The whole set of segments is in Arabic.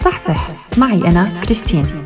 صح معي أنا كريستين.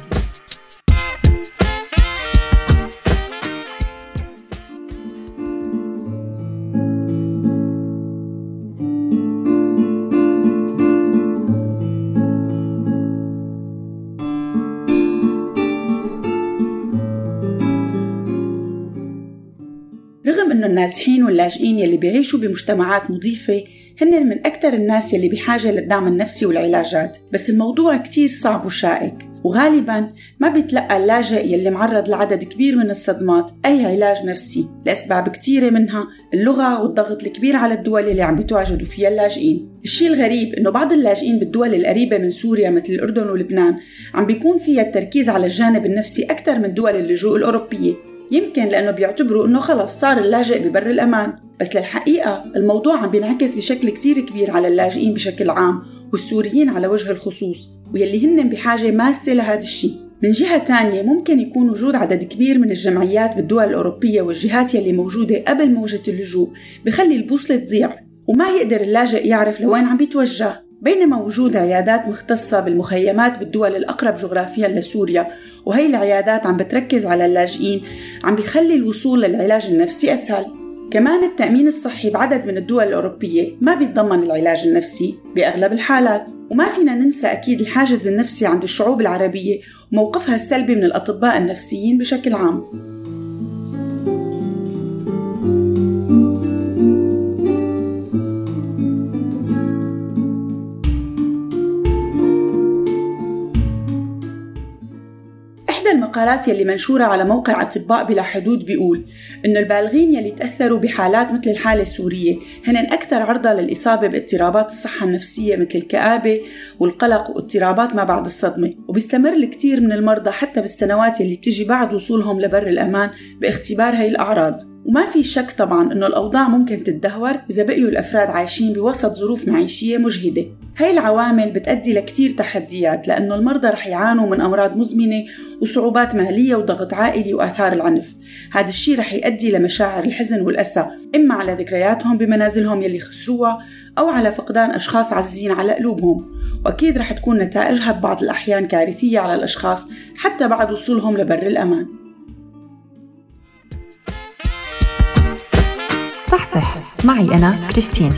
إنه النازحين واللاجئين يلي بيعيشوا بمجتمعات مضيفة هن من أكثر الناس يلي بحاجة للدعم النفسي والعلاجات. بس الموضوع كتير صعب وشائك وغالبا ما بيتلقى اللاجئ يلي معرض لعدد كبير من الصدمات أي علاج نفسي لأسباب كتيرة منها اللغة والضغط الكبير على الدول اللي عم بيتواجدوا فيها اللاجئين. الشيء الغريب إنه بعض اللاجئين بالدول القريبة من سوريا مثل الأردن ولبنان عم بيكون فيها التركيز على الجانب النفسي أكثر من دول اللجوء الأوروبية. يمكن لأنه بيعتبروا إنه خلص صار اللاجئ ببر الأمان. بس للحقيقة الموضوع عم بينعكس بشكل كتير كبير على اللاجئين بشكل عام والسوريين على وجه الخصوص ويلي هن بحاجة ماسة لهذا الشيء. من جهة تانية ممكن يكون وجود عدد كبير من الجمعيات بالدول الأوروبية والجهات يلي موجودة قبل موجة اللجوء بخلي البوصلة تضيع وما يقدر اللاجئ يعرف لوين عم بيتوجه. بينما وجود عيادات مختصة بالمخيمات بالدول الأقرب جغرافيا لسوريا وهي العيادات عم بتركز على اللاجئين عم بيخلي الوصول للعلاج النفسي أسهل. كمان التأمين الصحي بعدد من الدول الأوروبية ما بيتضمن العلاج النفسي بأغلب الحالات. وما فينا ننسى أكيد الحاجز النفسي عند الشعوب العربية وموقفها السلبي من الأطباء النفسيين بشكل عام. المقالات يلي منشورة على موقع أطباء بلا حدود بيقول إنه البالغين يلي تأثروا بحالات مثل الحالة السورية هن أكثر عرضة للإصابة باضطرابات الصحة النفسية مثل الكآبة والقلق واضطرابات ما بعد الصدمة وبيستمر الكثير من المرضى حتى بالسنوات يلي بتجي بعد وصولهم لبر الأمان باختبار هاي الأعراض. وما في شك طبعا إنه الأوضاع ممكن تتدهور إذا بقيوا الأفراد عايشين بوسط ظروف معيشية مجهدة. هاي العوامل بتأدي لكتير تحديات لأنه المرضى رح يعانوا من أمراض مزمنة وصعوبات مالية وضغط عائلي وآثار العنف. هذا الشيء رح يؤدي لمشاعر الحزن والأسى إما على ذكرياتهم بمنازلهم يلي خسروها أو على فقدان أشخاص عزيزين على قلوبهم. وأكيد رح تكون نتائجها ببعض الأحيان كارثية على الأشخاص حتى بعد وصولهم لبر الأمان. صح. معي أنا كريستين.